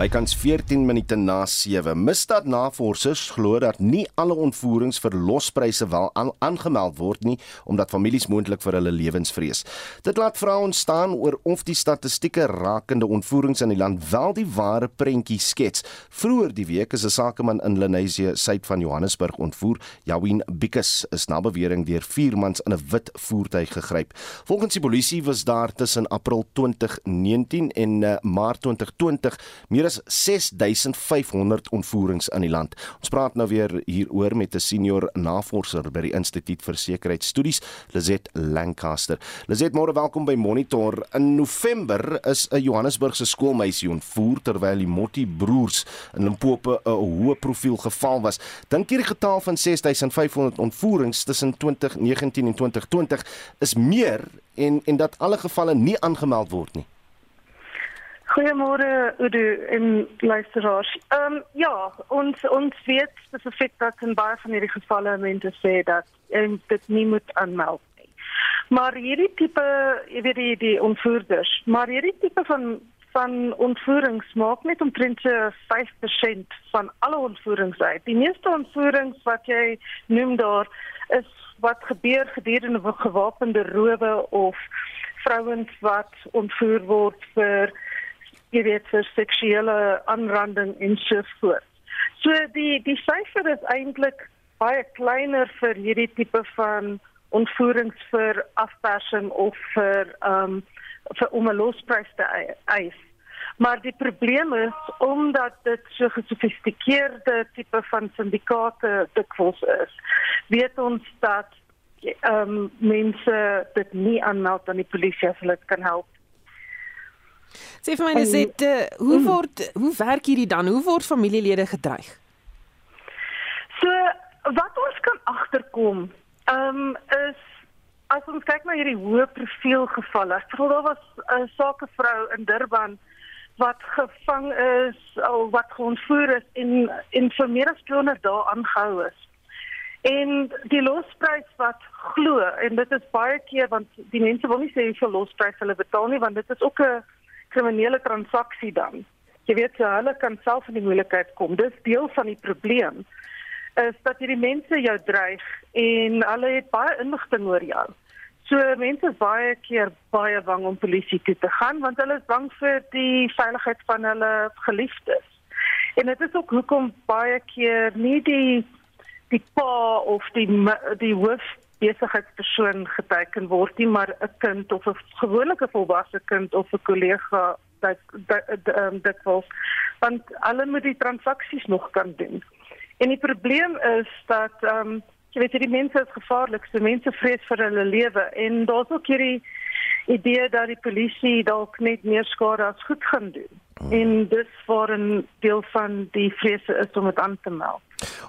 bykans 14 minute na 7. Misdaadnavorsers glo dat nie alle ontvoerings vir lospryse wel aangemeld word nie omdat families moontlik vir hulle lewens vrees. Dit laat vrae ontstaan oor of die statistieke rakende ontvoerings in die land wel die ware prentjie skets. Vroeger die week is 'n sakeman in Lenasia, suid van Johannesburg ontvoer. Jawin Bikus is na bewering deur vier mans in 'n wit voertuig gegryp. Volgens die polisie was daar tussen April 2019 en uh, Maart 2020 meer as 6500 ontvoerings in die land. Ons praat nou weer hieroor met 'n senior navorser by die Instituut vir Sekuriteitsstudies, Lizet Lancaster. Lizet, môre welkom by Monitor. In November is 'n Johannesburgse skoolmeisie ontvoer terwyl die Motti broers in Limpopo 'n hoë profiel geval was. Dink jy die getal van 6500 ontvoerings tussen 2019 en 2020 is meer en en dat alle gevalle nie aangemeld word nie? Goeiemôre Udo en luisteraars. Ehm um, ja, ons ons weet spesifiek dat in baie van hierdie gevalle mense sê dat en dit nie moet aanmeld nie. Maar hierdie tipe, jy weet die die ontvoerders, maar hierdie tipe van van ontvoerings maak net omtrent 5% van alle ontvoerings uit. Die meeste ontvoerings wat jy noem daar is wat gebeur gedurende gewapende rowe of vrouens wat ontvoer word vir jy weet vir seksuele aanranding en so voort. So die die syfer is eintlik baie kleiner vir hierdie tipe van ontvoerings vir afpersing of vir ehm um, vir om 'n losprys te eis. Maar die probleem is omdat dit so gesofistikeerde tipe van syndikaate dikwels is. Weet ons dat ehm um, mense dit nie aanmeld aan die polisie as hulle kan help Sê vir my net dit uh, hoe mm. word hoe werk hierdie dan? Hoe word familielede gedreig? So wat ons kan agterkom, ehm um, is as ons kyk na hierdie hoë profiel gevalle. Ek voel daar was 'n sakevrou in Durban wat gevang is of wat geontvoer is en en vir meer as 200 dae aangehou is. En die losprys wat glo en dit is baie keer want die mense wil nie sê hoeveel losprys hulle betaal nie want dit is ook 'n kriminele transaksie dan. Jy weet so hulle kan self in die moeilikheid kom. Dis deel van die probleem is dat hierdie mense jou dreig en hulle het baie inligting oor jou. So mense is baie keer baie bang om polisie toe te gaan want hulle is bang vir die veiligheid van hulle geliefdes. En dit is ook hoekom baie keer nie die die pa of die die hoof besigheidspersoon geteken word nie maar 'n kind of 'n gewone volwasse kind of 'n kollega dat dit ehm, was want hulle moet die transaksies nog kan doen. En die probleem is dat ehm um, jy weet die mense is gevaarlik, so mense vrees vir hulle lewe en daar's ook hierdie idee dat die polisie dalk net meer skade as goed gaan doen. Hmm. En dis vir 'n deel van die vrese is om dit aan te meld.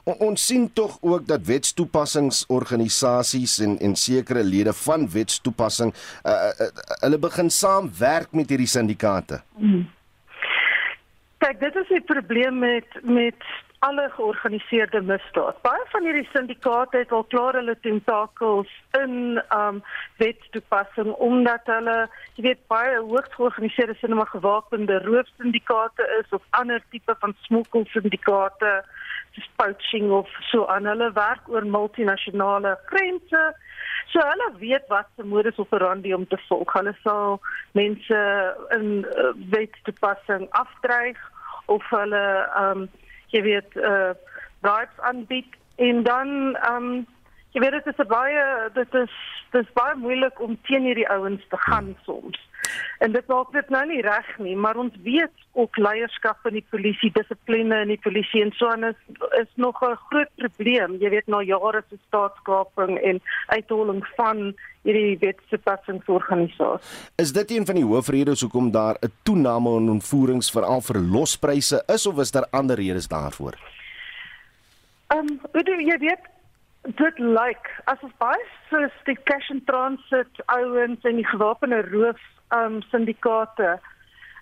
On, ons sien tog ook dat wetstoepassingsorganisasies en en sekere lede van wetstoepassing uh, uh, hulle begin saamwerk met hierdie syndikaate. Hmm. Kyk, dit is 'n probleem met met alle georganiseerde misdaad. Baie van hierdie syndikaate het al klaar hulle tentakels in um wetstoepassing omdat hulle, jy weet, baie hoogs georganiseerde sinema gewapende roofsyndikaate is of ander tipe van smokkelsyndikaate soos poaching of so aan hulle werk oor multinasjonale grense. So hulle weet wat se modus operandi om te volg. Hulle sal mense in uh, wetstoepassing afdreig of hulle um jy weet uh, bribes aanbied en dan ehm um, jy weet dit is baie dit is dit is baie moeilik om teen hierdie ouens te gaan soms. En dit maak dit nou nie reg nie, maar ons weet ook leierskap in die polisie, dissipline in die polisie en so aan is is nog 'n groot probleem. Jy weet na jare se staatskaping en uitholling van hierdie wetstoepassingsorganisasie. Is dit een van die hoofredes hoekom daar 'n toename in ontvoerings veral vir lospryse is of is daar ander redes daarvoor? Ehm, um, jy weet dit lyk asof baie soos die cash and transit ouens en die gewapende roof um syndikaate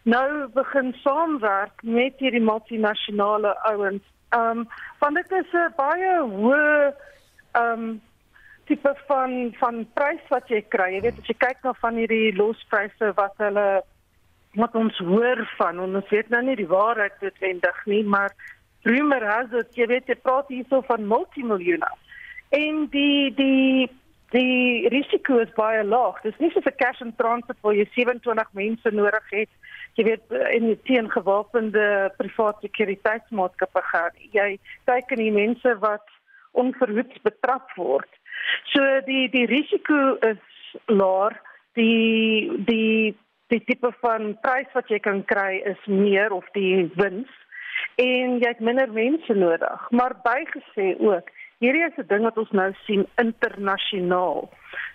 nou begin saamwerk met hierdie multinasjonale ouens. Um want dit is 'n baie hoë um tipe van van prys wat jy kry. Jy weet as jy kyk na van hierdie lospryse wat hulle wat ons hoor van ons weet nou nie die waarheid noodwendig nie, maar rumor has dit jy weet jy praat hierso van multimiljoene. En die die die risiko is baie laag. Dis nie so 'n cash and transit waar jy 27 mense nodig het. Jy weet die teen gewapende private sekuriteitsmaatskappe gaan. Jy in die mense wat onverhoeds betrap word. So die die risiko is laag. Die die die tipe van prys wat jy kan kry is meer of die wins en jy het minder mense nodig. Maar bygesê ook, hierdie is 'n ding wat ons nou sien internasionaal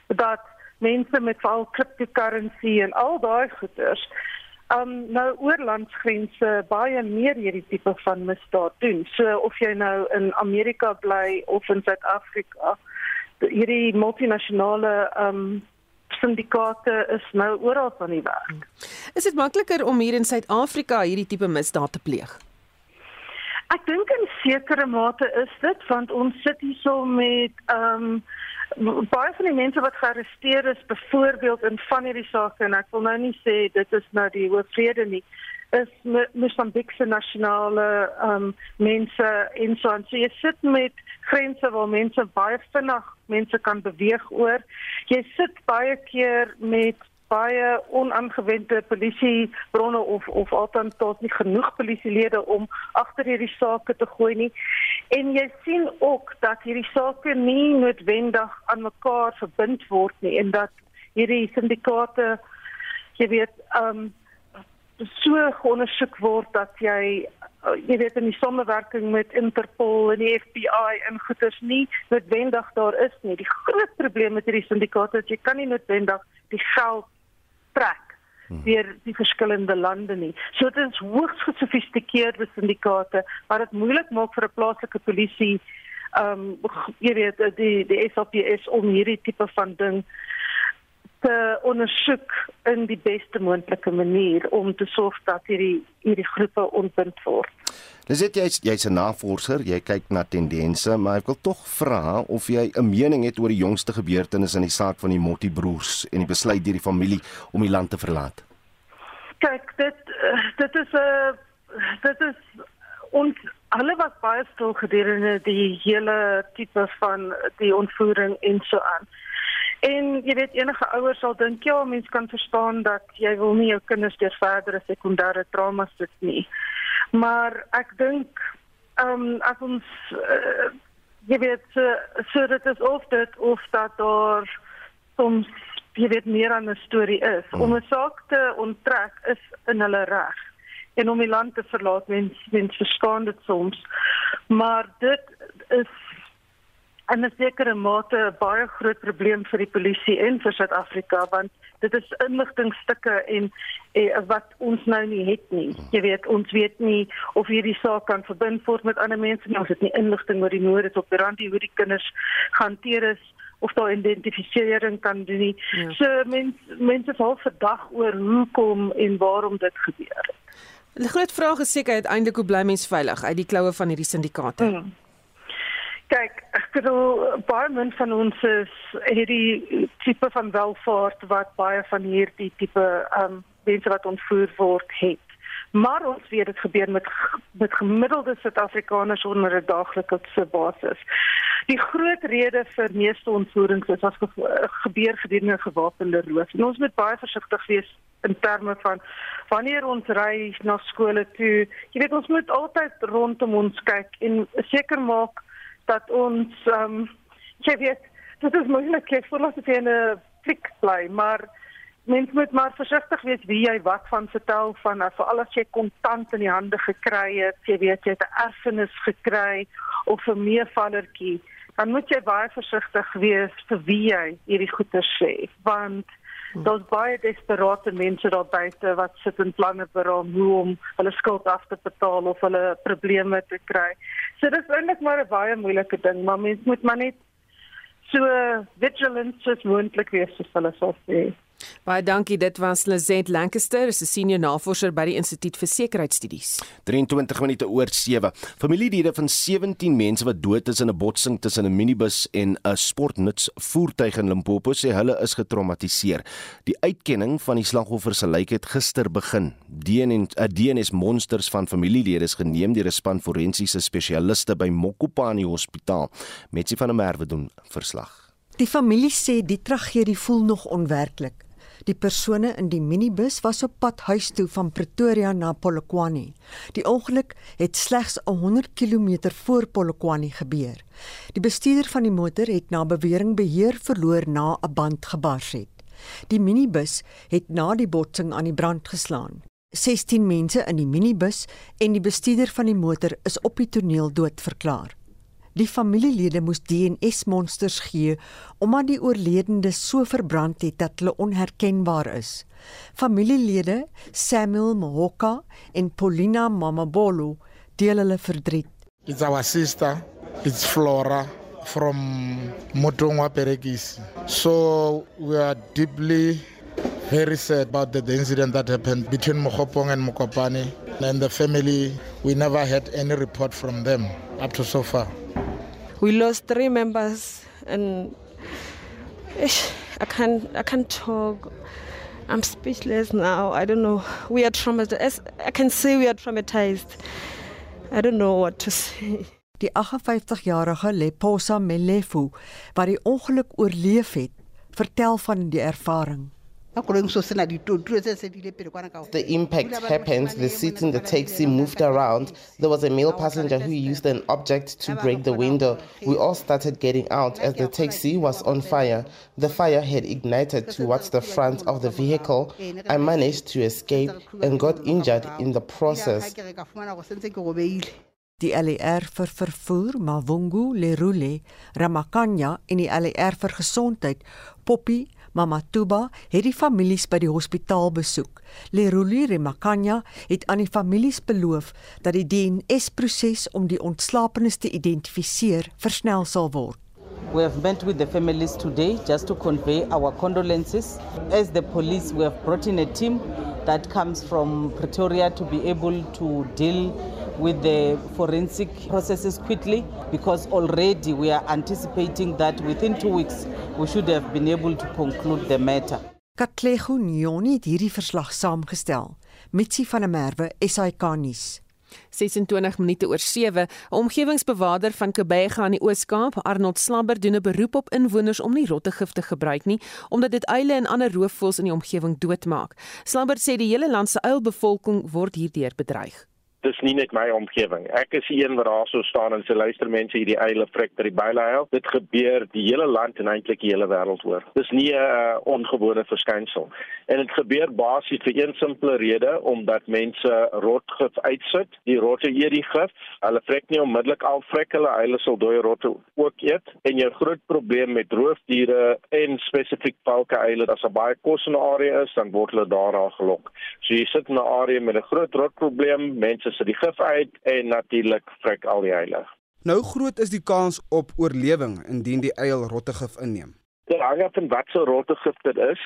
dat mense met val cryptocurrency en al daai goeders um nou oor landsgrense baie meer hierdie tipe van misdaad doen. So of jy nou in Amerika bly of in Suid-Afrika, hierdie multinasjonale um syndikaate is nou oral van die wêreld. Is dit makliker om hier in Suid-Afrika hierdie tipe misdaad te pleeg? Ek dink in sekere mate is dit want ons sit hier so met ehm um, baie van die mense wat gearresteer is byvoorbeeld in van hierdie sake en ek wil nou nie sê dit is nou die hoofrede nie is Mosambikse nasionale ehm um, mense en so en so jy sit met grense waar mense baie vinnig mense kan beweeg oor. Jy sit baie keer met baie onaangewende polisiebronne of of altyd tot nie genoeg polisielede om agter hierdie sake te gooi nie. En jy sien ook dat hierdie sake nie noodwendig aan mekaar verbind word nie en dat hierdie syndikaate jy weet ehm um, so ondersoek word dat jy uh, jy weet in die samewerking met Interpol en die FBI en goeders nie noodwendig daar is nie. Die groot probleem met hierdie syndikaate is jy kan nie noodwendig die geld trek hmm. deur die verskillende lande nie. So dit is hoogs gesofistikeerde syndikaate wat dit moeilik maak vir 'n plaaslike polisie ehm um, jy weet die die SAPS om hierdie tipe van ding te ondersoek in die beste moontlike manier om te sorg dat hierdie hierdie groepe ontbind word. Dis dit jy's jy's 'n navorser, jy kyk na tendense, maar ek wil tog vra of jy 'n mening het oor die jongste gebeurtenisse in die saak van die Motti broers en die besluit deur die familie om die land te verlaat. Kyk, dit dit is 'n dit is ons hulle was baie stil gedurende die hele tipe van die ontvoering en so aan. En jy weet enige ouers sal dink ja, mens kan verstaan dat jy wil nie jou kinders deur verdere sekondêre trauma sit nie. Maar ek dink ehm um, as ons uh, jy weet so, so dit is of dit of dat daar soms jy weet meer aan 'n storie is. Hmm. Om 'n saak te onttrek is in hulle reg. En om die land te verlaat mens mens verstaan dit soms. Maar dit is en 'n sekere mate 'n baie groot probleem vir die polisie en vir Suid-Afrika want dit is inligtingstukke en eh, wat ons nou nie het nie. Jy weet, ons weet nie of hierdie saak kan verbind word met ander mense nie. Ons het nie inligting oor die moord op die randie hoe die kinders gehanteer is of daar identifisering kan doen nie. Ja. So mense mense val verdag oor hoekom en waarom dit gebeur het. Die groot vraag is seker uiteindelik hoe bly mens veilig uit die kloue van hierdie syndikaate? Hmm. Kyk, ek bedoel min van ons is hierdie tipe van welvaart wat baie van hierdie tipe ehm um, mense wat ontvoer word het. Maar ons weet dit gebeur met met gemiddelde Suid-Afrikaners onder 'n daaglikse basis. Die groot rede vir meeste ontvoerings is as gebeur gedurende gewapende roof. En ons moet baie versigtig wees in terme van wanneer ons ry na skole toe. Jy weet ons moet altyd rondom ons kyk en seker maak dat ons ehm um, jy weet dit is moeilik ek voel asof jy in 'n fliek bly maar mens moet maar versigtig wees wie jy wat van vertel van as veral as jy kontant in die hande gekry het jy weet jy het 'n erfenis gekry of 'n meevallertjie dan moet jy baie versigtig wees vir wie jy hierdie goeie sê want Daar's baie desperate mense daar buite wat sit en planne beraam hoe om hulle skuld af te betaal of hulle probleme te kry. So dis eintlik maar 'n baie moeilike ding, maar mens moet maar net so vigilant soos moontlik wees soos hulle sê. Baie dankie. Dit was Lizet Lancaster, 'n senior navorser by die Instituut vir Sekuriteitsstudies. 23 minute oor 7. Familielede van 17 mense wat dood is in 'n botsing tussen 'n minibus en 'n sportnuts voertuig in Limpopo sê hulle is getraumatiseer. Die uitkenning van die slagoffers se lijk het gister begin. DNS DNS monsters van familielede is geneem deur 'n span forensiese spesialiste by Mokopane Hospitaal. Metsi van der Merwe doen verslag. Die familie sê die tragedie voel nog onwerklik. Die persone in die minibus was op pad huis toe van Pretoria na Polokwane. Die ongeluk het slegs 100 km voor Polokwane gebeur. Die bestuurder van die motor het na bewering beheer verloor na 'n band gebars het. Die minibus het na die botsing aan die brand geslaan. 16 mense in die minibus en die bestuurder van die motor is op die toneel dood verklaar. Die familielede moes DNS-monsters gee omdat die oorledendes so verbrand het dat hulle onherkenbaar is. Familielede Samuel Mohoka en Paulina Mamabolo deel hulle verdriet. It's our sister, it's Flora from Motongwa Perekisi. So we are deeply very sad about the, the incident that happened between Mokopong and Mokopane and the family. We never had any report from them up to so far. We lost three members and ish, I can't I can't talk. I'm speechless now. I don't know. We are traumatized. I can say we are traumatized. I don't know what to say. Die 58-jarige Leposa Melefu wat die ongeluk oorleef het, vertel van die ervaring. The impact happened. The seat in the taxi moved around. There was a male passenger who used an object to break the window. We all started getting out as the taxi was on fire. The fire had ignited towards the front of the vehicle. I managed to escape and got injured in the process. Die LER vir vervoer, Mavungu Lerule, Ramakanya en die LER vir gesondheid, Poppy Mama Tuba het die families by die hospitaal besoek. Leruli Remakanya het aan die families beloof dat die DNS-proses om die ontslapenes te identifiseer versnel sal word. We have met with the families today just to convey our condolences. As the police, we have brought in a team that comes from Pretoria to be able to deal with the forensic processes quickly because already we are anticipating that within two weeks we should have been able to conclude the matter. Katlego Nyoni het hierdie verslag saamgestel. Mitsi van der Merwe, SAK nuus. 26 minute oor 7. 'n Omgewingsbewaarder van Kebega in die Oos-Kaap, Arnold Slabber, doen 'n beroep op inwoners om nie rottegif te gebruik nie, omdat dit uile en ander roofvoëls in die omgewing doodmaak. Slabber sê die hele land se uilbevolking word hierdeur bedreig dis nie net my omgewing. Ek is die een wat daar so staan en sê luister mense hierdie eile vrek by die bylehuil. Dit gebeur die hele land en eintlik die hele wêreld oor. Dis nie 'n uh, ongewone verskynsel. En dit gebeur basies vir een simpele rede omdat mense rotgif uitsit. Die rotte eet die gif. Hulle vrek nie onmiddellik al vrek hulle eile sal dooie rotte ook eet. En jou groot probleem met roofdiere en spesifiek valke eile, as daar baie kos in 'n area is, dan word hulle daar gelok. So jy sit in 'n area met 'n groot rotprobleem, mense sit die gif uit en natuurlik vrek al die eile. Nou groot is die kans op oorlewing indien die eil rottegif inneem. Dit hang af van wat so rottegif dit is.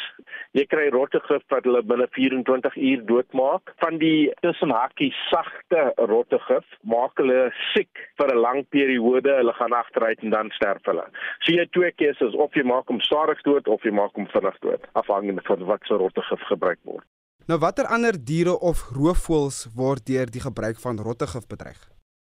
Jy kry rottegif wat hulle binne 24 uur doodmaak. Van die tussen hakkies sagte rottegif maak hulle siek vir 'n lang periode. Hulle gaan agteruit en dan sterf hulle. So jy twee keuses of jy maak hom stadig dood of jy maak hom vinnig dood, afhangende van wat so rottegif gebruik word. Nou watter ander diere of roofvoëls word deur die gebruik van rottegif bedreig?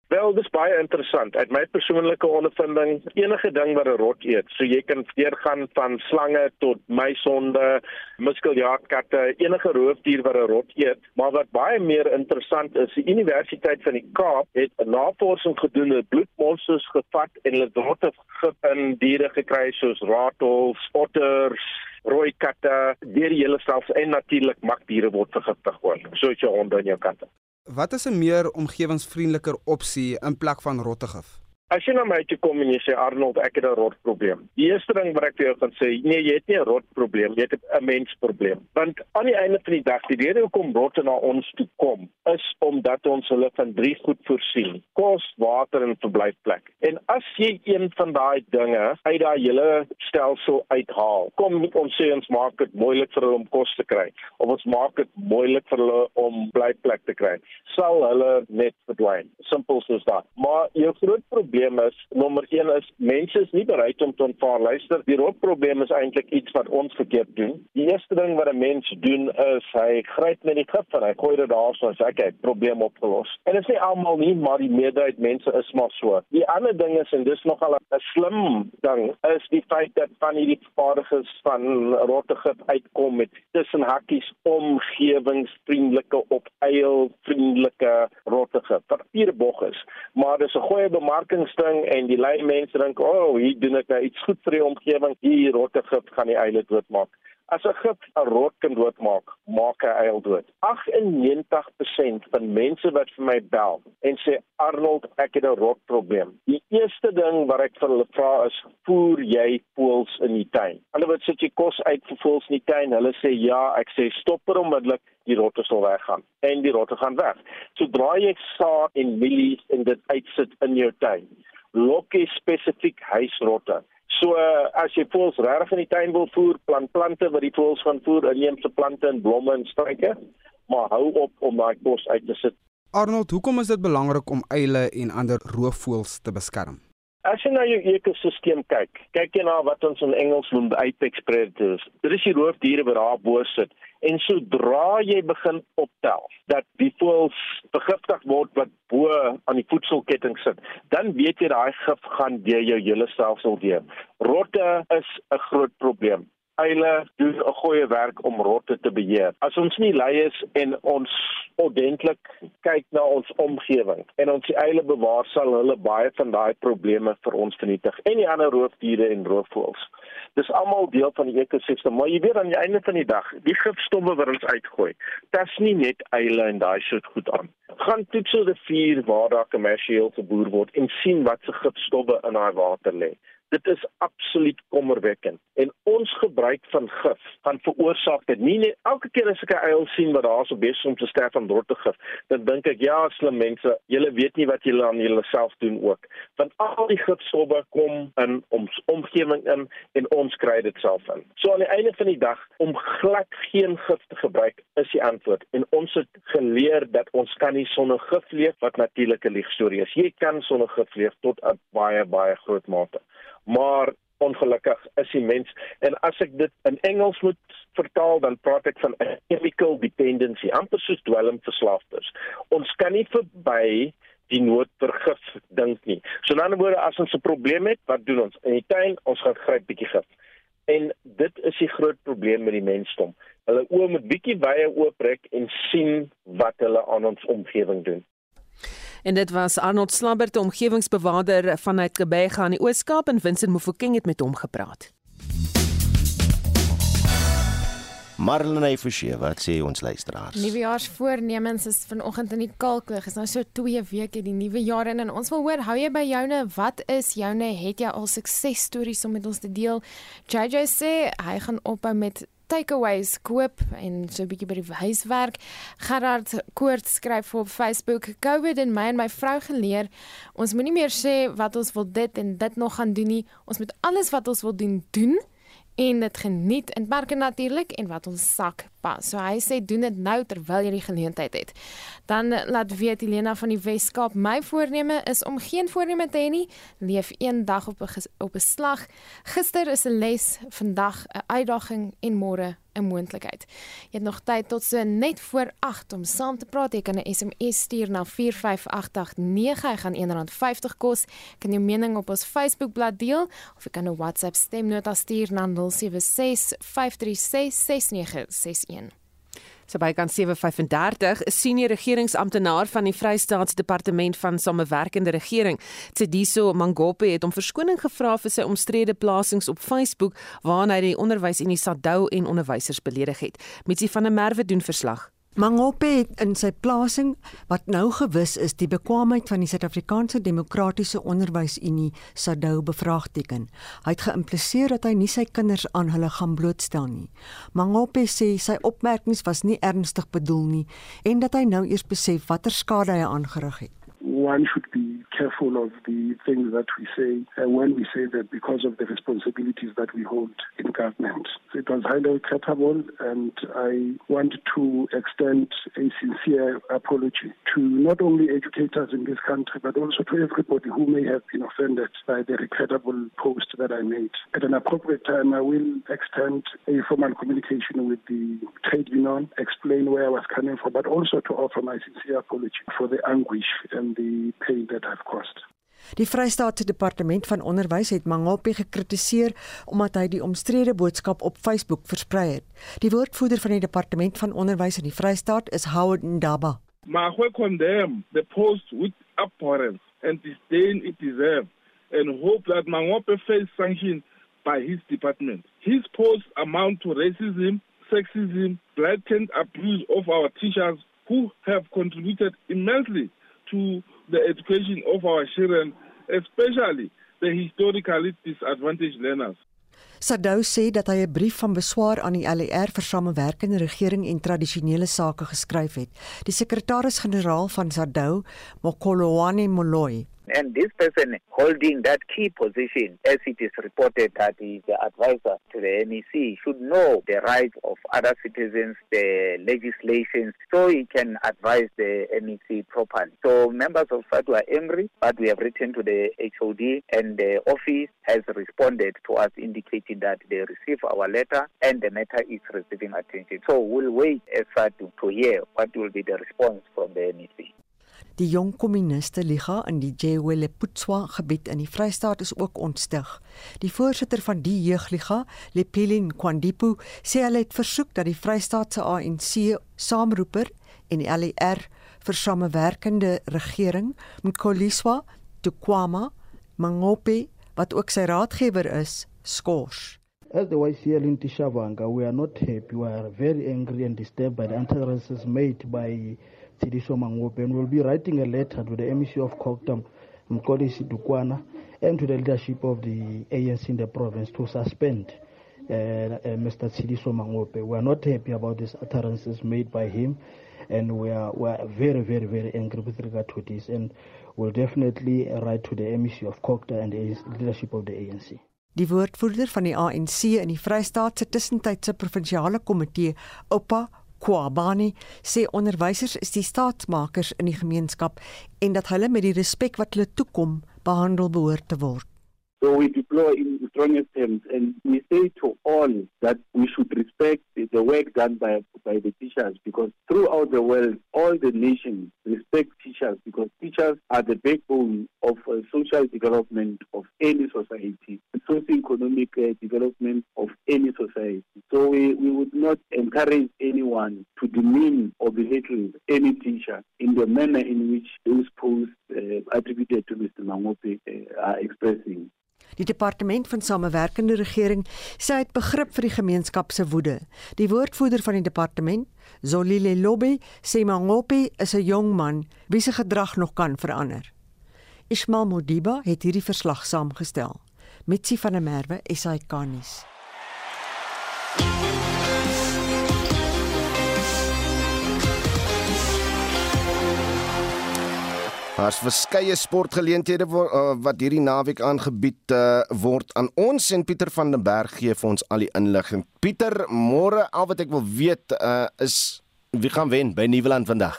Wel, dis baie interessant. Uit my persoonlike ondervinding, enige ding wat 'n rot eet, so jy kan deurgaan van slange tot muisonde, muskeljaagkatte, enige roofdier wat 'n rot eet. Maar wat baie meer interessant is, die Universiteit van die Kaap het 'n navorsing gedoen met bloedmonsters gevat en hulle rotte in diere gekry soos ratels, otters, rooi katte, deur die hele selfs en natuurlik makdiere word vergiftig word, soos jou honde en jou katte. Wat is 'n meer omgewingsvriendeliker opsie in plek van rottegif? As jy na my toe kom en jy sê Arnold, ek het 'n rotprobleem. Die eerste ding wat ek vir jou gaan sê, nee, jy het nie 'n rotprobleem, jy het 'n mensprobleem. Want aan die einde van die dag, die rede hoekom rotte na ons toe kom, is omdat ons hulle van drie goed voorsien: kos, water en verblyfplek. En as jy een van daai dinge uit daai hele stelsel uithaal, kom ons sê ons maak dit moeilik vir hulle om kos te kry of ons maak dit moeilik vir hulle om blyplek te kry, sal hulle net verdwyn. Simpel soos dat. Maar jou groot probleem probleem is. Nommer 1 is mense is nie bereid om te aanvaar luister die rotprobleem is eintlik iets wat ons verkeerd doen. Die eerste ding wat 'n mens doen is hy gryp met die gif en hy gooi dit daar so as ek het probleem opgelos. En dit is nie almal nie maar die meerderheid mense is maar so. Die ander ding is en dis nogal 'n slim ding is die feit dat van hierdie vaardiges van rottegif uitkom met tussen hakkies omgewingsvriendelike op eil vriendelike rottegif papierbog is. Maar dis 'n goeie bemarking ding en die lei mense dink, "O, oh, hier doen ek nou iets goed vir die omgewing. Hier rotte gif gaan die eile doodmaak." As 'n gif 'n rot kan doodmaak, maak hy eil dood. 98% van mense wat vir my bel en sê, "Arnold, ek het 'n rotprobleem." Die eerste ding wat ek vir hulle vra is, "Voer jy voëls in die tuin?" Hulle wat sit jy kos uit vir voëls in die tuin? Hulle sê, "Ja." Ek sê, "Stop per onmiddellik." die rotte sal weggaan en die rotte gaan weg. Sodra jy saad en mielies in dit uitsit in jou tuin, lok jy spesifiek huisrotte. So uh, as jy voels reg in die tuin wil voer, plant plante wat die voels gaan voer, inheemse plante en blomme en struike, maar hou op om daai kos uit te sit. Arnold, hoekom is dit belangrik om eile en ander roofvoëls te beskerm? As jy na jou ekosisteem kyk, kyk jy na wat ons in Engels noem apex predators. Dit is die roofdiere wat daar bo sit. En sodra jy begin optel dat die voëls vergiftig word wat bo aan die voedselketting sit, dan weet jy daai gif gaan deur jou hele stelsel deur. Rotte is 'n groot probleem eile doen 'n goeie werk om rotte te beheer. As ons nie lei is en ons ordentlik kyk na ons omgewing en ons eile bewaar, sal hulle baie van daai probleme vir ons vernietig en die ander roofdiere en roofvoëls. Dis almal deel van die ekosisteem, maar jy weet aan die einde van die dag, die gifstowwe wat ons uitgooi, dit's nie net eile en daai soort goed aan. Gaan toets die rivier waar daar kommersieel geboer word en sien wat se gifstowwe in daai water lê. Dit is absoluut kommerwekkend. En ons gebruik van gif gaan veroorsaak dit nie net elke keer as ek 'n uil sien wat daar so besig om te sterf van rottegif, dan dink ek ja, slim mense, julle weet nie wat julle aan julleself doen ook. Want al die gifstowwe kom in ons omgewing in en ons kry dit self in. So aan die einde van die dag om glad geen gif te gebruik is die antwoord. En ons het geleer dat ons kan nie sonder gif leef wat natuurlike liegstorie is. Jy kan sonder gif leef tot 'n baie baie groot mate maar ongelukkig is die mens en as ek dit in Engels moet vertaal dan praat ek van 'n chemical dependency amper soos dwelmverslaafdes ons kan nie verby die nood vir gif dink nie. So in ander woorde as ons 'n probleem het wat doen ons? In die tuin ons gaan gryp bietjie gif. En dit is die groot probleem met die mensdom. Hulle oë moet bietjie wye oopbreek en sien wat hulle aan ons omgewing doen En dit was Arnold Slabbert, omgewingsbewaarder vanuit Kebega in die Oos-Kaap en Vincent Mofokeng het met hom gepraat. Marlene Forsie, wat sê ons luisteraars? Nuwejaarsvoornemens is vanoggend in die kalklig. Is nou so 2 weke die nuwe jaar in en ons wil hoor, hou jy by joune? Wat is joune? Het jy al suksesstories om met ons te deel? JJ sê hy gaan ophou met takeaways koop en so 'n bietjie by die huiswerk. Gerard Koort skryf op Facebook: "COVID en my en my vrou geleer, ons moenie meer sê wat ons wil dit en dit nog gaan doen nie. Ons moet alles wat ons wil doen doen." En dit geniet in parke natuurlik en wat ons sak pas. So hy sê doen dit nou terwyl jy die geleentheid het. Dan laat weet Helena van die Weskaap, my voorneme is om geen voorneme te hê nie, leef een dag op 'n op 'n slag. Gister is 'n les, vandag 'n uitdaging en môre 'n moontlikheid. Jy het nog tyd tot so net voor 8 om saam te praat. Jy kan 'n SMS stuur na 45889. Hy gaan R1.50 kos. Kan jou mening op ons Facebookblad deel of jy kan 'n WhatsApp stemnota stuur na 076 536 6961. So by kan 735 'n senior regeringsamptenaar van die Vrystaatsdepartement van Samewerkende Regering, Tsidiso Mangope het om verskoning gevra vir sy omstrede plasings op Facebook waarin hy die onderwysunie Sadou en onderwysers beledig het. Mitsi van der Merwe doen verslag. Mangope het in sy plasing wat nou gewis is die bekwaamheid van die Suid-Afrikaanse Demokratiese Onderwysunie SADU bevraagteken. Hy het geïmpliseer dat hy nie sy kinders aan hulle gaan blootstel nie. Mangope sê sy opmerkings was nie ernstig bedoel nie en dat hy nou eers besef watter skade hy aangerig het. One should be careful of the things that we say uh, when we say that because of the responsibilities that we hold in government. It was highly regrettable, and I want to extend a sincere apology to not only educators in this country, but also to everybody who may have been offended by the regrettable post that I made. At an appropriate time, I will extend a formal communication with the trade union, explain where I was coming from, but also to offer my sincere apology for the anguish and the pain that I've caused. Die Vrystaatse Departement van Onderwys het Mangope gekritiseer omdat hy die omstrede boodskap op Facebook versprei het. Die woordvoerder van die Departement van Onderwys in die Vrystaat is Howard Ndaba. Magwe condemn the post with abhorrence and disdain it deserves and hope that Mangope face sanction by his department. His posts amount to racism, sexism, blatant abuse of our teachers who have contributed immensely to the education of our children, especially the historically disadvantaged learners. Sadou sê dat hy 'n brief van beswaar aan die LER vir samewerkende regering en tradisionele sake geskryf het. Die sekretaris-generaal van Sadou, Mokolowane Moloi, And this person holding that key position, as it is reported that he is the advisor to the NEC, should know the rights of other citizens, the legislations, so he can advise the NEC properly. So members of SADU are angry, but we have written to the HOD and the office has responded to us indicating that they receive our letter and the matter is receiving attention. So we'll wait as SADU to hear what will be the response from the NEC. Die jong kommuniste liga in die Jeweleputwa gebied in die Vrystaat is ook ontstig. Die voorsitter van die jeugliga, Lepelin Kwandipu, sê hulle het versoek dat die Vrystaatse ANC saamroeper en die LER vir samewerkende regering Mkoliswa Tukwama Mangope wat ook sy raadgewer is, As the YCL in Tishavanga, we are not happy. We are very angry and disturbed by the utterances made by Tidiso Mangope and we will be writing a letter to the MEC of Koktam, Mkodisi Dukwana, and to the leadership of the ANC in the province to suspend uh, uh, Mr. Tidiso Mangope. We are not happy about these utterances made by him, and we are, we are very, very, very angry with regard to this, and we will definitely write to the MEC of Kokta and the leadership of the ANC. Die woordvoerder van die ANC in die Vrystaat se tussentydse provinsiale komitee, Oupa Kwabani sê onderwysers is die staatsmakers in die gemeenskap en dat hulle met die respek wat hulle toekom behandel behoort te word. So we deploy in the strongest terms and we say to all that we should respect the work done by, by the teachers because throughout the world, all the nations respect teachers because teachers are the backbone of uh, social development of any society, socio-economic uh, development of any society. So we, we would not encourage anyone to demean or belittle any teacher in the manner in which those posts uh, attributed to Mr. Mangope uh, are expressing. Die departement van samewerkende regering sê hy het begrip vir die gemeenskap se woede. Die woordvoerder van die departement, Zolile Lobby, sê Mangope is 'n jong man wie se gedrag nog kan verander. Ismail Modiba het hierdie verslag saamgestel. Mitsi van der Merwe, SAK-nuus. Daar's verskeie sportgeleenthede uh, wat hierdie naweek aangebied uh, word aan ons en Pieter van den Berg gee vir ons al die inligting. Pieter, môre al wat ek wil weet uh, is wie gaan wen by Nieuweland vandag?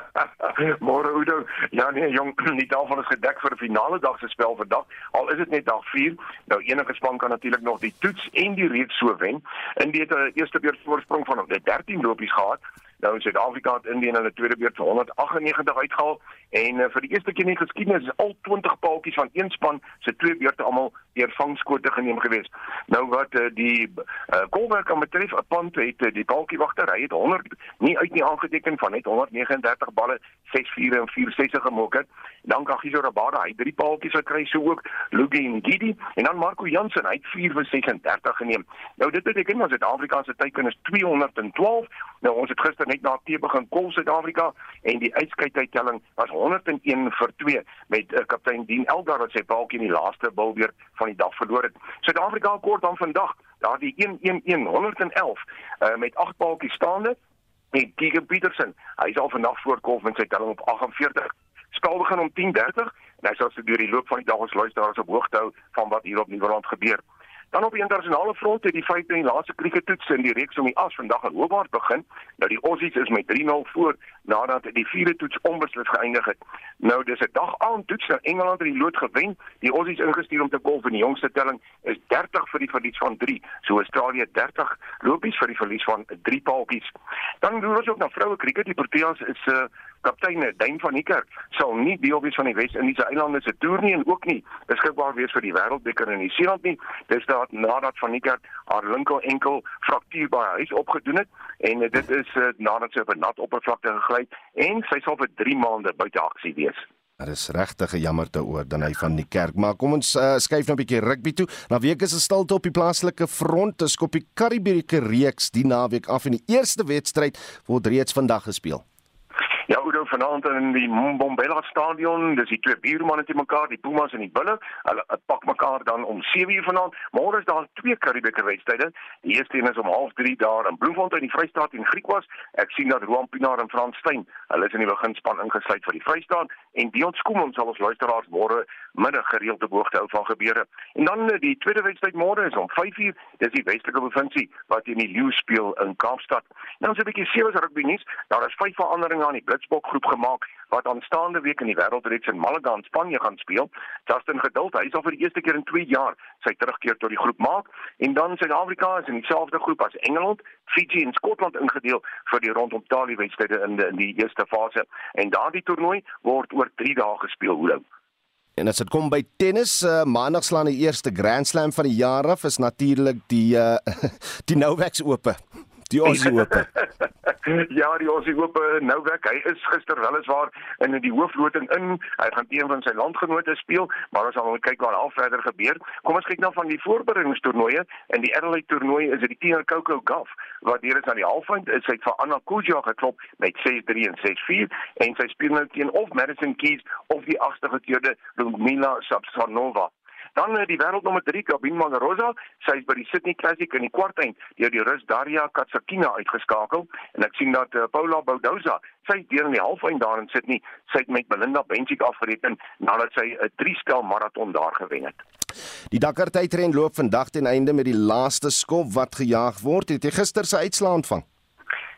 Môre Oudo. Ja nee, jong, nie daarvan is gedek vir die finale dag se spel vandag. Al is dit net dag 4. Nou enige span kan natuurlik nog die toets en die reeks so wen. In die eerste beurt voorsprong van 13 lopies gehad. Nou Suid-Afrika het Indië in hulle tweede beurt 198 uitgehaal en uh, vir die eerste keer in die geskiedenis is al 20 paaltjies van een span se twee beurte almal deur vangskote geneem gewees. Nou wat uh, die uh, golwerk aan betref, 'n punt het uh, die paaltjiewagter, hy het 100 nie uit nie aangeteken van net 139 balle, 6-4 en 4-6 gemaak het. Dan Kagiso Rabada, hy drie paaltjies gekry, so ook Lugi en Gidi en dan Marco Jansen, hy het 4 vir 36 geneem. Nou dit beteken ons Suid-Afrika se teiken is 212. Nou ons het gister net na tee begin kol Suid-Afrika en die uitskytydtelling was 101 vir 2 met uh, kaptein Dean Elgar wat sy paaltjie in die laaste bilbeer van die dag verloor het. Suid-Afrika kort dan vandag daardie 111 111 uh, met 8 paaltjies staande en Keegan Peterson. Hy is al vandag voorkom met sy telling op 48. Spel begin om 10:30 en hy sal se deur die loop van die dag ons luisteraars op hoogte hou van wat hier op Nieuweland gebeur. Dan op die internasionale front het die vyfde en laaste krieketoets in die reeks om die as vandag in Hobart begin. Nou die Aussies is met 3-0 voor nadat die vierde toets onbeslis geëindig het. Nou dis 'n dag aan toets nou Engeland het die lood gewen. Die Aussies ingestuur om te kolf in die jongste telling is 30 vir die verlies van 3. So Australië 30 lopies vir die verlies van 3 paaltjies. Dan doen ons ook na vroue krieket. Die Proteas is 'n uh, kaptein Duin van Niekerk sal nie deel wees van die Wes-Indiese eilande se toer nie en ook nie beskikbaar wees vir die Wêreldbeker in Nieu-Seeland nie. Dis daad nadat van Niekerk haar linker enkel fraktuur by haar huis opgedoen het en dit is uh, nadat sy op 'n nat oppervlakte gegly en sy sal vir 3 maande buite aksie wees. Dit is regtig 'n jammerte oor dan hy van die kerk. Maar kom ons uh, skuif nou 'n bietjie rugby toe. Na week is 'n stilte op die plaaslike front. Dis op die Karibieke reeks die naweek af en die eerste wedstryd word reeds vandag gespeel. Ja, Udo vanaand in die Mbombela stadion, dis die twee buurmanne te mekaar, die Pumas en die Bulle. Hulle pak mekaar dan om 7uur vanaand. Môre is daar twee Karibieke wedstryde. Die eerste een is om 0:30 daar in Bloemfontein in die Vrystaat en Griekwas. Ek sien dat Roan Pinaar en Frans Steyn, hulle is in die beginspan ingesluit vir die Vrystaat en Dion Skoomon sal ons luisteraars môre middag gereeld te hoogte hou van gebeure. En dan eh, die tweede wedstryd môre is om 5uur. Dis die Weselike provinsie wat in die Leeu speel in Kaapstad. Nou so 'n bietjie sewe rugby nuus. Daar is vyf veranderinge aan die Blitsbok groep gemaak wat aanstaande week in die Wêreldreeks in Malaga in Spanje gaan speel. Justin Geduld, hy sal vir die eerste keer in 2 jaar sy terugkeer tot die groep maak en dan Suid-Afrika is in dieselfde groep as Engeland, Fiji en Skotland ingedeel vir die rondom Talie wedstryde in die in die eerste fase. En daardie toernooi word oor 3 dae gespeel, Oudo. En as dit kom by tennis, uh, maandag slaan die eerste Grand Slam van die jaar af is natuurlik die uh, die Novak Ope. Die Aussie Ope. ja, die Aussie Ope Novak, hy is gister weliswaar in die hoofloting in. Hy gaan teen van sy landgenote speel, maar ons sal moet kyk wat al verder gebeur. Kom ons kyk nou van die voorbereidingstoernooie. In die Adelaide toernooi is dit Tina Coco Golf wat hier is aan die halfeind. Sy het vir Anna Kuja geklop met 6-3 en 6-4 en sy speel nou teen of Madison Keys of die agste gekeerde Ludmila Sabsanova. Dan eh, die wêreldnommer 3 Gabin Mangarosa, sy is by die Sydney Classic in die kwartfinale deur die Rus Daria Katsakina uitgeskakel en ek sien dat uh, Paula Boudoza sy deur in die halffinale daar in Sydney sy met Belinda Bencic afgereken nadat sy 'n uh, drie-stel maraton daar gewen het. Die Dakar tydren loop vandag ten einde met die laaste skop wat gejaag word. Het jy gister se uitslaa ontvang?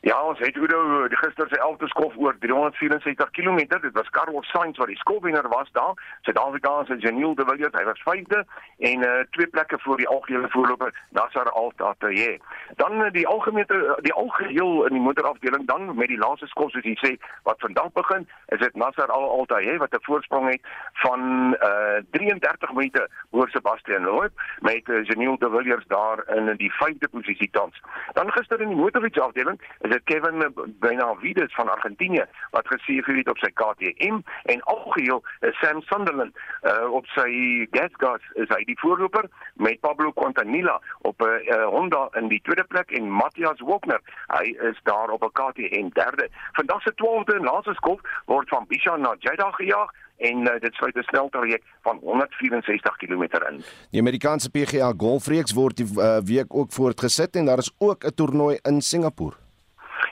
Ja, ons het Udo die gister se 11de skof oor 364 km. Dit was Carlos Sainz wat die skofwenner was daar. Suid-Afrikaanse Janiel de Villiers, hy was 5de en uh twee plekke voor die algehele voorloper Nassar Al-Attiyah. Dan uh, die algemene die algeheel in die motorafdeling dan met die laaste skof soos jy sê wat vandag begin, is dit Nassar Al-Attiyah wat 'n voorsprong het van uh 33 minute oor Sebastian Loeb met uh, Janiel de Villiers daar in die 5de posisie tans. Dan gister in die motorfietsafdeling dit Kevin Benavides van Argentinië wat geseëvier het op sy KTM en algeheel is Sam Sunderland uh, op sy gasgas is hy die voorloper met Pablo Quintanilla op 'n uh, uh, Honda in die tweede plek en Matthias Wagner hy is daar op 'n KTM derde. Vandag se 12de en laaste skof word van Bishan na Jeddah gejaag en uh, dit sluit 'n sneltraject van 164 km in. Die Amerikaanse PGA Golfreeks word die uh, week ook voortgesit en daar is ook 'n toernooi in Singapore.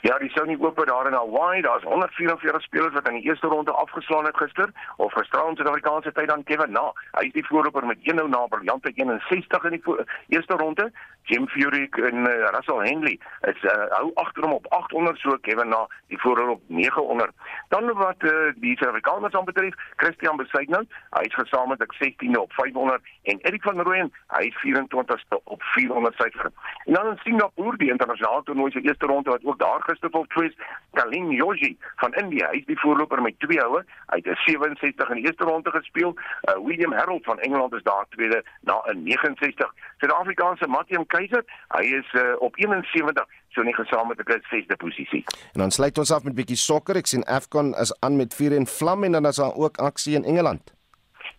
Ja, die Sony Open daar in Hawaii, daar's 144 spelers wat in die eerste ronde afgeslaan het gister of gisteraan Suid-Afrikaanse tyd dan Kevin Na. Hy is die voorloper met 1-0 na briljante 61 in die eerste ronde. Jim Furyk en uh, Russell Henley is uh, hou agter hom op 800 so Kevin Na die voorloper op 900. Dan wat uh, die Suid-Afrikaners aanbetref, Christian Besuitnout, hy is gesamentlik 16de op 500 en Erik van Rooyen, hy is 24ste op 400 syfer. En dan in Singapore, die internasionale toernooi se eerste ronde wat ook daar gister op twis Kalin Yoshi van India. Hy is die voorloper met twee houe. Hy het 'n 67 in die eerste ronde gespeel. Uh, William Harold van Engeland is daar tweede na 'n 69 Suid-Afrikaanse Matthew Keiser hy is uh, op 71 so nie gesamentlike sesde posisie. En dan sluit ons af met bietjie sokker. Ek sien Afcon is aan met vuur en vlam en dan is daar ook aksie in Engeland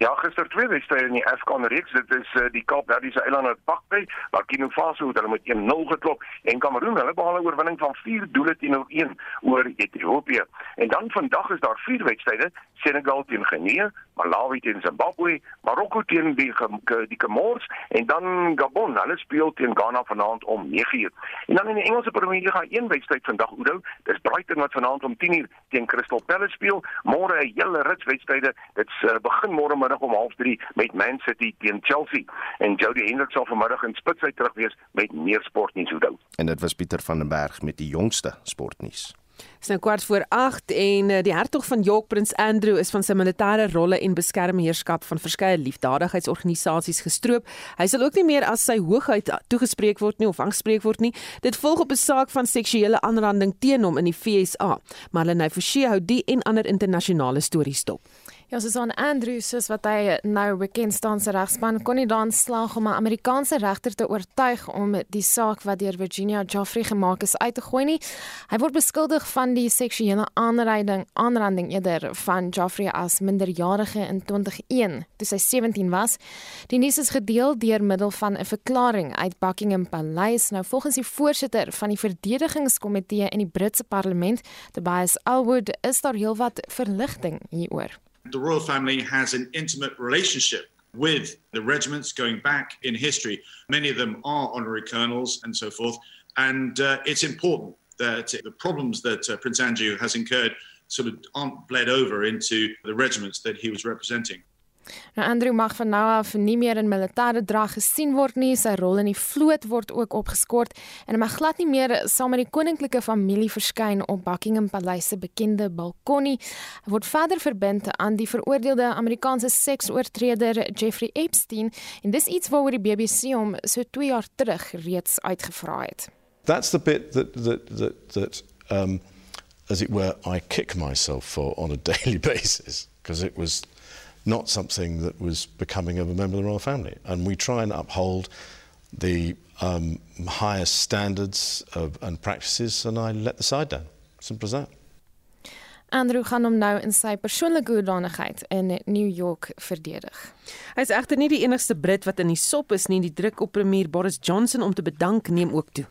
Ja, gister twee wedstryde in die Afcon reeks. Dit is uh, die Kaapverdiese eilande Pakby, waar Kino Faso het hulle met 1-0 geklop en Kameroen hulle behaal 'n oorwinning van 4 doele teenoor 1 oor Ethiopië. En dan vandag is daar vier wedstryde: Senegal teen Guinea, Malawi teen Zimbabwe, Marokko teen die die Comores en dan Gabon. Hulle speel teen Ghana vanaand om 9:00. En dan in die Engelse Premier League een wedstryd vandag Oudo. Dis Brighton wat vanaand om 10:00 teen Crystal Palace speel. Môre 'n hele rits wedstryde. Dit uh, begin môre middag om 03:30 met Man City teen Chelsea. En Jody Hendricks sal vanmiddag in Spitsheid terug wees met meer sportnuus Oudo. En dit was Pieter van den Berg met die jongste sportnuus. Dis nou kwart voor 8 en eh, die hertog van York Prins Andrew is van sy militêre rolle en beskermheerskap van verskeie liefdadigheidsorganisasies gestroop. Hy sal ook nie meer as sy hoogheid toegespreek word nie of aangespreek word nie. Dit volg op 'n saak van seksuele aanranding teen hom in die FSA. Marlene Forsie hou die en ander internasionale stories dop. Ja, soos aan Andrew soos wat hy nou bekend staan se regspan kon nie dan slaag om 'n Amerikaanse regter te oortuig om die saak wat deur Virginia Joffrey gemaak is uit te gooi nie. Hy word beskuldig van die seksuele aanranding aanranding eerder van Joffrey as minderjarige in 2001 toe sy 17 was. Die nuus is gedeel deur middel van 'n verklaring uit Buckingham Paleis. Nou volgens die voorsitter van die verdedigingskomitee in die Britse parlement, Tobias Elwood, is daar heelwat verligting hieroor. The royal family has an intimate relationship with the regiments going back in history. Many of them are honorary colonels and so forth. And uh, it's important that the problems that uh, Prince Andrew has incurred sort of aren't bled over into the regiments that he was representing. Nou Andrew mag van nou af nie meer in militêre drag gesien word nie. Sy rol in die vloot word ook opgeskort en hy mag glad nie meer saam met die koninklike familie verskyn op Buckingham Paleis se bekende balkon nie. Hy word verder verbind aan die veroordeelde Amerikaanse seksoortreder Jeffrey Epstein en dis iets waaroor die BBC hom so 2 jaar terug reeds uitgevra het. That's the bit that that that that um as it were I kick myself for on a daily basis because it was not something that was becoming of a member of the royal family. And we try and uphold the um, highest standards of, and practices, and I let the side down. Simple as that. Andrew gaan hom nou in sy persoonlike hoedanigheid in New York verdedig. Hy is egter nie die enigste Brit wat in die sop is nie. Die druk op premier Boris Johnson om te bedank neem ook toe.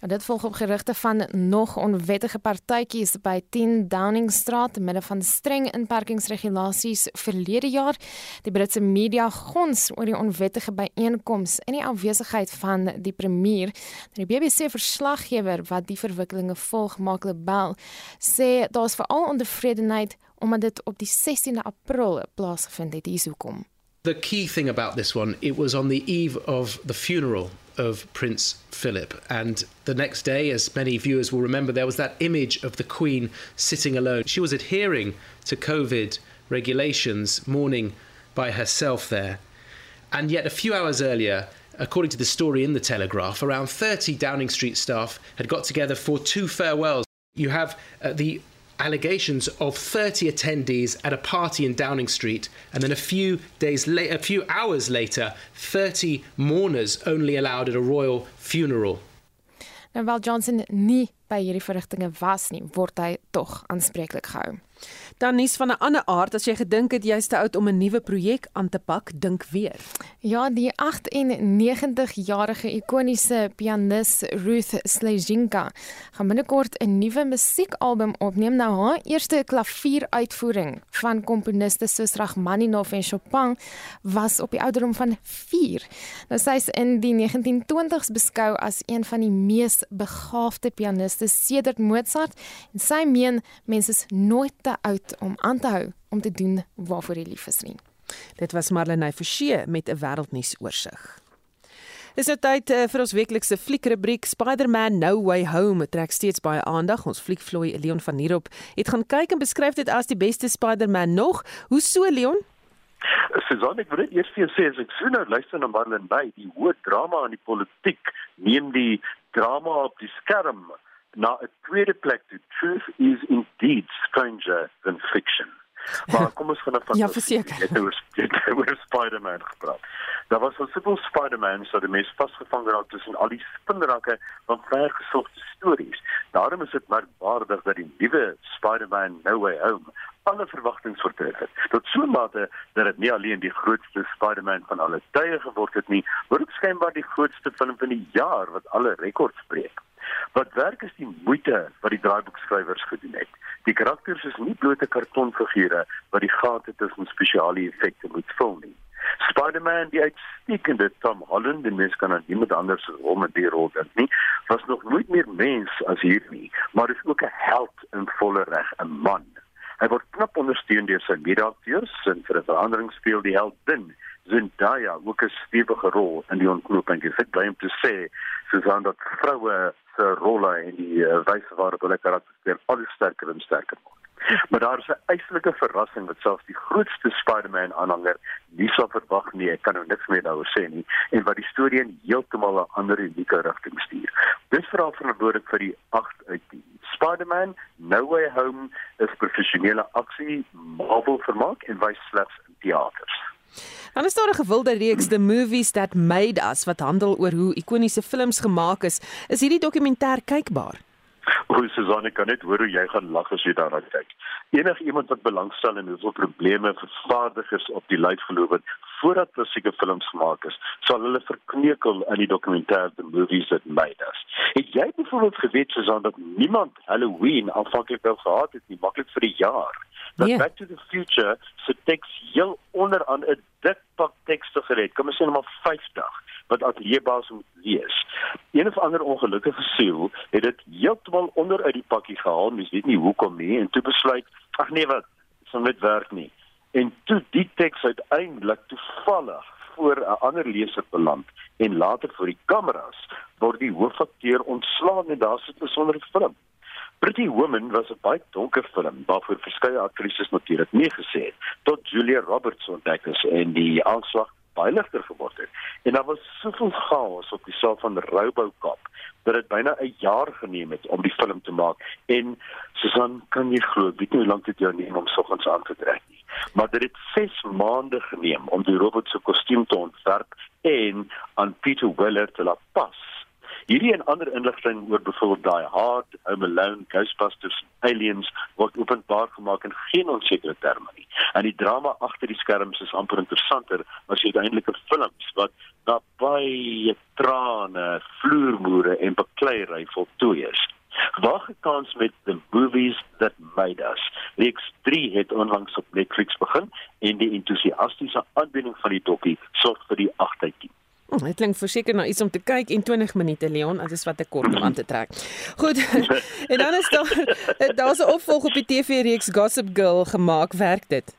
Ja, dit volg op gerugte van nog onwettige partytjies by 10 Downing Street met 'n van streng inperkingsregulasies verlede jaar. Die Britse media gons oor die onwettige byeenkomste in die afwesigheid van die premier. Die BBC verslaggewer wat die verwikkelinge volg, Michael Bell, sê daar's veral ontevredenheid omdat dit op die 16de April plaasgevind het. Hier is hoekom. The key thing about this one, it was on the eve of the funeral of Prince Philip. And the next day, as many viewers will remember, there was that image of the Queen sitting alone. She was adhering to COVID regulations, mourning by herself there. And yet, a few hours earlier, according to the story in the Telegraph, around 30 Downing Street staff had got together for two farewells. You have uh, the allegations of 30 attendees at a party in Downing Street, and then a few days later, a few hours later, 30 mourners only allowed at a royal funeral. Nou wel Johnson nie by hierdie verrigtinge was nie, word hy tog aanspreeklik gehou. Dan nuus van 'n ander aard, as jy gedink het jy's te oud om 'n nuwe projek aan te pak, dink weer. Ja, die 98-jarige ikoniese pianis Ruth Slejinka gaan binnekort 'n nuwe musiekalbum opneem na haar eerste klavieruitvoering van komponiste soos Rachmaninov en Chopin was op die ouderdom van 4. Nou sy is in die 1920s beskou as een van die mees begaafde pianiste sedert Mozart en sy meen mense is nooit te oud om aan te hou om te doen waarvoor jy lief is nie. Dit was Marlene Forsie met 'n wêreldnuus oorsig. Dis nou tyd uh, vir ons weeklikse fliekrubriek Spider-Man No Way Home. Trek steeds baie aandag. Ons fliekvloei Leon van Heerop het gaan kyk en beskryf dit as die beste Spider-Man nog. Hoe so Leon? Susan, ek wil net eers vir jou sê as ek so nou luister na Marlene by die hoë drama in die politiek, neem die drama op die skerm na 'n tweede plek toe. Truth is indeed stranger than fiction. Maar kom ons gaan van Ja, verseker. Dit was dit was Spider-Man gepraat. Daar was al soveel Spider-Man so die mense vasgevang geraak tussen al die spinrakke van ver gesogte stories. Daarom is dit merkwaardig dat die nuwe Spider-Man No Way Home alle verwagtinge oortref het. Tot so 'n mate dat dit nie alleen die grootste Spider-Man van alle tye geword het nie, maar ook skynbaar die grootste film van die jaar wat alle rekords breek. Wat werk is die moeite wat die draaiboekskrywers gedoen het. Die karakters is nie blote kartonfigure wat die gate tussen spesiale effekte moet vul nie. Spider-Man, die uitstekende Tom Holland, die mens kan aan niemand anders om in die rol dink nie, was nog nooit meer mens as hier nie, maar is ook 'n held in volle reg, 'n man. Hy word knap ondersteun deur sy mede-akteurs en vir 'n verandering speel die held din Zendaya ook 'n stewige rol in die ontknoping. Ek sê bly om te sê, Susan dat vroue se rolle en die uh, wyse waarop hulle karakters speel al sterker en sterker word. Maar daar is 'n eislike verrassing wat selfs die grootste Spider-Man aanhanger nie sou verwag nie. Ek kan nou niks meer daaroor sê nie en wat die storie in heeltemal 'n ander unieke rigting stuur. Dis veral verantwoordelik vir die 8 uit 10. Spider-Man No Way Home is professionele aksie Marvel vermaak en wys slegs in teaters. Dan is daar 'n gewilde reeks The Movies That Made Us wat handel oor hoe ikoniese films gemaak is. Is hierdie dokumentêr kykbaar? Hoe Susanne kan net hoor hoe jy gaan lag as jy daarna kyk. Enige iemand wat belangstel in hoeveel probleme vervaardigers op die lyd geloop het voordat klassieke films gemaak is, sal hulle verkneukel in die dokumentêr The Movies That Made Us. Het jy byvoorbeeld geweet Susanne dat niemand Halloween aanvanklik wou gehad het nie, maklik vir die jaar? Dat yeah. Back to the Future se teks heel onder aan 'n dik pak tekste gered. Kom ons sê net maar 50 wat ateljeebaas moet lees. Een of ander ongelukkige siel het dit heeltemal onder uit die pakkie gehaal, mens weet nie hoekom nie en toe besluit, ag nee wat, dit sal net werk nie. En toe die teks uiteindelik toevallig voor 'n ander leser beland en later vir die kameras word die hoofakteur ontslaan en daar sit 'n sonder film. Pretty Woman was 'n baie donker film waarvoor verskeie aktrises natuurlik nie gesê het tot Julia Roberts ontdek is en die aanslag baie ligter geword het. En daar was soveel chaos op die saak van Rouboucop dat dit byna 'n jaar geneem het om die film te maak. En Susan, kan jy glo, weet nie hoe lank dit jou neem om soggens aan te trek nie. Maar dit het 6 maande geneem om die robot se kostuum te ontwerp en aan Peter Weller te laat pas Hierdie en ander inligting oor byvoorbeeld Die Hard, Home Alone, Ghostbusters, Aliens word openbaar gemaak in geen onsekere terme nie. En die drama agter die skerms is amper interessanter as die uiteindelike films wat na baie trane, vloermoere en bekleierery voltooi is. Wag 'n kans met the movies that made us. Reeks 3 het onlangs op Netflix begin en die entoesiastiese aanbieding van die dokkie sorg vir die 8 uit 10. Oh, dit klink verseker na iets om te kyk en 20 minute Leon, dit is wat ek kort om aan te trek. Goed. en dan is daar daar's 'n opvolg op die TV reeks Gossip Girl gemaak, werk dit?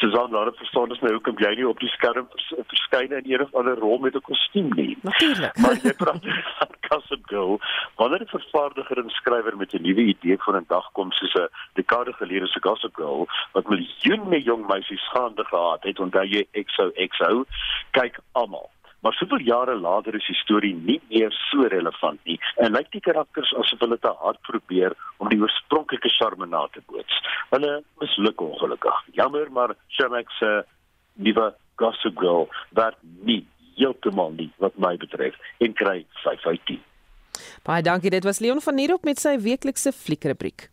Susan, nou verstaan ons nou hoekom jy nie op die skerm verskyn in een of ander rol met 'n kostuum nie. Natuurlik. Maar jy praat van Gossip Girl, wanneer 'n vervaardiger en skrywer met 'n nuwe idee voor 'n dag kom soos 'n dekade gelede se Gossip Girl wat miljoene jong meisies gaande gehad het, onthou jy XOXO, kyk almal Maar soveel jare later is die storie nie meer so relevant nie en lyk die karakters asof hulle te hard probeer om die oorspronklike charme na te boots. Hulle misluk ongelukkig. Jammer, maar Shamax se nuwe Gossip Girl wat nie heeltemal nie wat my betref en kry 5 uit 10. Baie dankie, dit was Leon van Nierop met sy weeklikse fliekrubriek.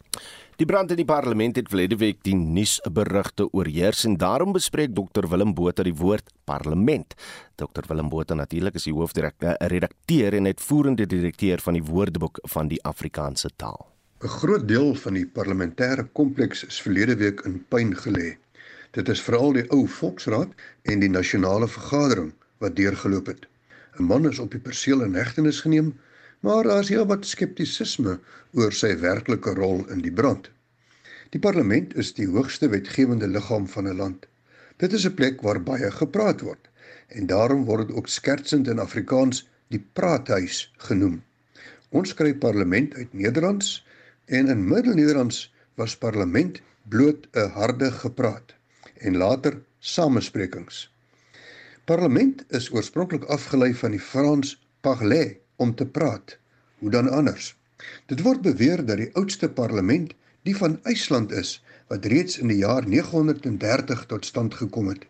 Die brand in die parlement het verlede week die nuusberigte oorheers en daarom bespreek Dr Willem Botha die woord parlement. Dr Willem Botha natuurlik is die hoofredakteur en uitvoerende direkteur van die Woordeboek van die Afrikaanse taal. 'n Groot deel van die parlementêre kompleks is verlede week in puin gelê. Dit is veral die ou Volksraad en die nasionale vergadering wat deurgeloop het. 'n Man is op die perseel in hegtenis geneem maar daar is heelwat skeptisisme oor sy werklike rol in die brand. Die parlement is die hoogste wetgewende liggaam van 'n land. Dit is 'n plek waar baie gepraat word en daarom word dit ook skertsend in Afrikaans die praathuis genoem. Ons skryf parlement uit Nederlands en in Middelnederlands was parlement bloot 'n harde gepraat en later samesprekings. Parlement is oorspronklik afgelei van die Frans parler om te praat. Hoe dan anders? Dit word beweer dat die oudste parlement die van IJsland is wat reeds in die jaar 930 tot stand gekom het.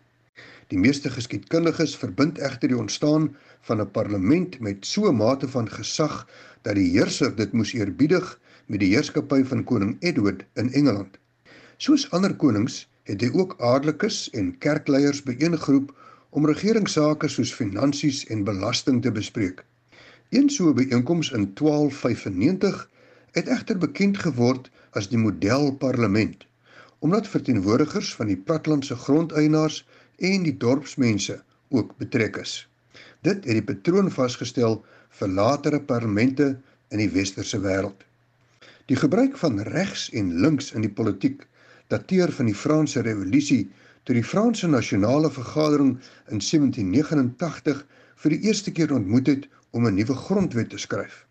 Die meeste geskiedkundiges verbind egter die ontstaan van 'n parlement met so 'n mate van gesag dat die heerser dit moes eerbiedig met die heerskappy van koning Edward in Engeland. Soos ander konings het hy ook adellikes en kerkleiers byeengeroep om regeringsake soos finansies en belasting te bespreek. Een so 'n byeenkoms in 1295 het egter bekend geword as die modelparlement, omdat verteenwoordigers van die plattelandse grondeienaars en die dorpsmense ook betrek is. Dit het die patroon vasgestel vir latere parlemente in die westerse wêreld. Die gebruik van regs en links in die politiek dateer van die Franse Revolusie toe die Franse Nasionale Vergadering in 1789 vir die eerste keer ontmoet het om 'n nuwe grondwet te skryf.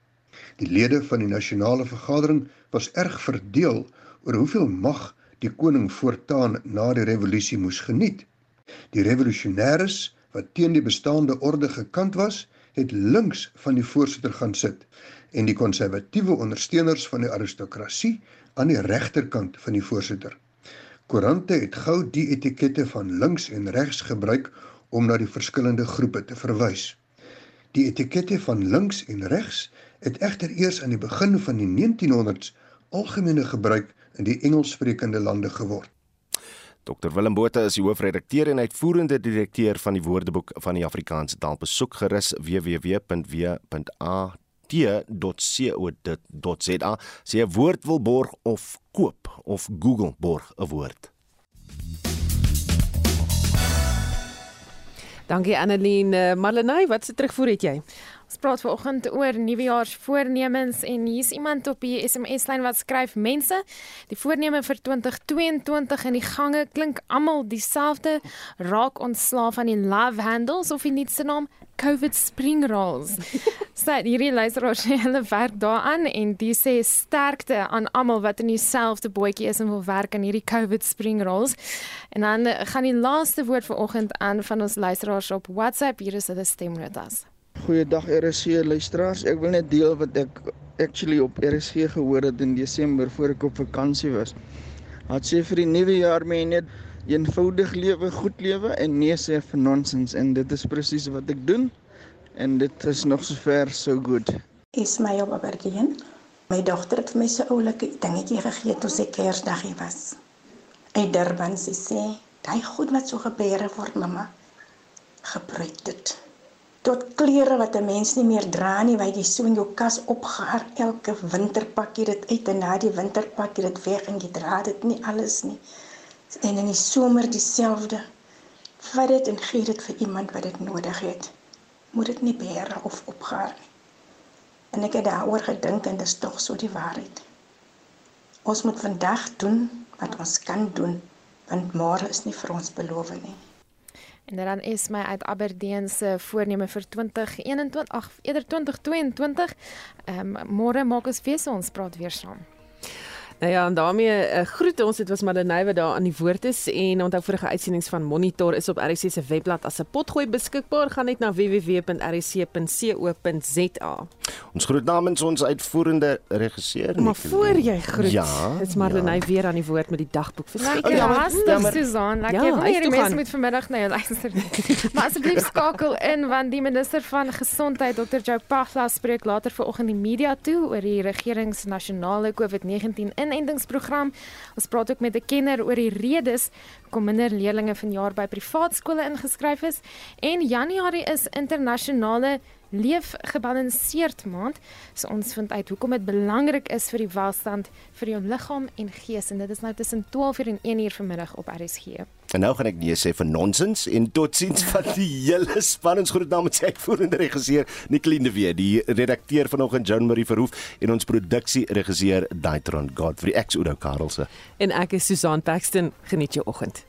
Die lede van die Nasionale Vergadering was erg verdeel oor hoeveel mag die koning voortaan na die revolusie moes geniet. Die revolusionêres wat teen die bestaande orde gekant was, het links van die voorsitter gaan sit en die konservatiewe ondersteuners van die aristokrasie aan die regterkant van die voorsitter. Koerante het gou die etikette van links en regs gebruik om na die verskillende groepe te verwys. Die etikette van links en regs het egter eers aan die begin van die 1900s algemene gebruik in die Engelssprekende lande geword. Dr Willem Botha is die hoofredakteur en uitvoerende direkteur van die Woordeboek van die Afrikaanse taal. Besoek gerus www.w.a t.co.za sê 'n woord wil borg of koop of Google borg 'n woord. Dankie Annelien Marlenae, wat se terugvoer het jy? Ons praat vanoggend oor nuwejaarsvoornemens en hier's iemand op die SMS-lyn wat skryf: "Mense, die voorneme vir 2022 in die gange klink almal dieselfde. Raak ontslaaf van die love handles of die nuutste naam COVID spring rolls." Sê hierdie luisteraar sê hulle werk daaraan en die sê sterkte aan almal wat in dieselfde bootjie is en wil werk aan hierdie COVID spring rolls. En dan gaan die laaste woord vanoggend aan van ons luisteraars op WhatsApp. Hier is hulle stemnotas. Goeiedag RSG luisteraars. Ek wil net deel wat ek actually op RSG gehoor het in Desember voor ek op vakansie was. Wat sê vir die nuwe jaar mense net eenvoudig lewe, goed lewe en nee sê vir nonsens en dit is presies wat ek doen en dit is nog sover so goed. Is my op Aberdeen. My dogter het vir my so oulike dingetjie gegee toe sy Kersdag hier was. Uit Durban sy sê, "Daai goed wat so gebeure word, mamma, gebruik dit." Tot klere wat 'n mens nie meer dra nie, wat jy so in jou kas opgehaar elke winterpakkie dit uit en na die winterpakkie dit weg en jy dra dit nie alles nie. En in die somer dieselfde. Vat dit en gee dit vir iemand wat dit nodig het. Moet dit nie bære of opgaar nie. En ek het daaroor gedink en dit is tog so die waarheid. Ons moet vandag doen wat ons kan doen, want môre is nie vir ons beloof nie. En dan is my uit Aberdeen se voorneme vir 2021, ag eerder 2022. Ehm um, môre maak ons fees, ons praat weer saam. Nou ja, en daarmee uh, groet ons. Dit was Madeleine wat daar aan die woord is en onthou vorige uitsendings van Monitor is op RC se webblad as 'n potgooi beskikbaar. Gaan net na www.rc.co.za. Ons groet namens ons uitvoerende regisseur. Maar voor jy groet, ja, is Madeleine ja. weer aan die woord met die dagboek vir Lekker ja, hastig Susan, lekker. Ja, hierdie mense moet vanmiddag na jou luister. maar asseblief skakel in want die minister van gesondheid Dr. Joe Pagla spreek later vanoggend die media toe oor die regering se nasionale COVID-19 inentingsprogram. Ons praat ook met 'n kenner oor die redes hoekom minder leerders vanjaar by privaat skole ingeskryf is en Januarie is internasionale leef gebalanseerd maand. So ons vind uit hoekom dit belangrik is vir die welstand vir jou liggaam en gees en dit is nou tussen 12:00 en 1:00 vanmiddag op RSG. En nou gaan ek nee sê vir nonsens en totsiens van die hele span ons groet namens ek voerende regisseur Nicoline de Wet, die redakteur vanoggend Joan Marie Verhoef en ons produksie regisseur Daitron Godfrey X Udo Karelse. En ek is Susan Paxton, geniet jou oggend.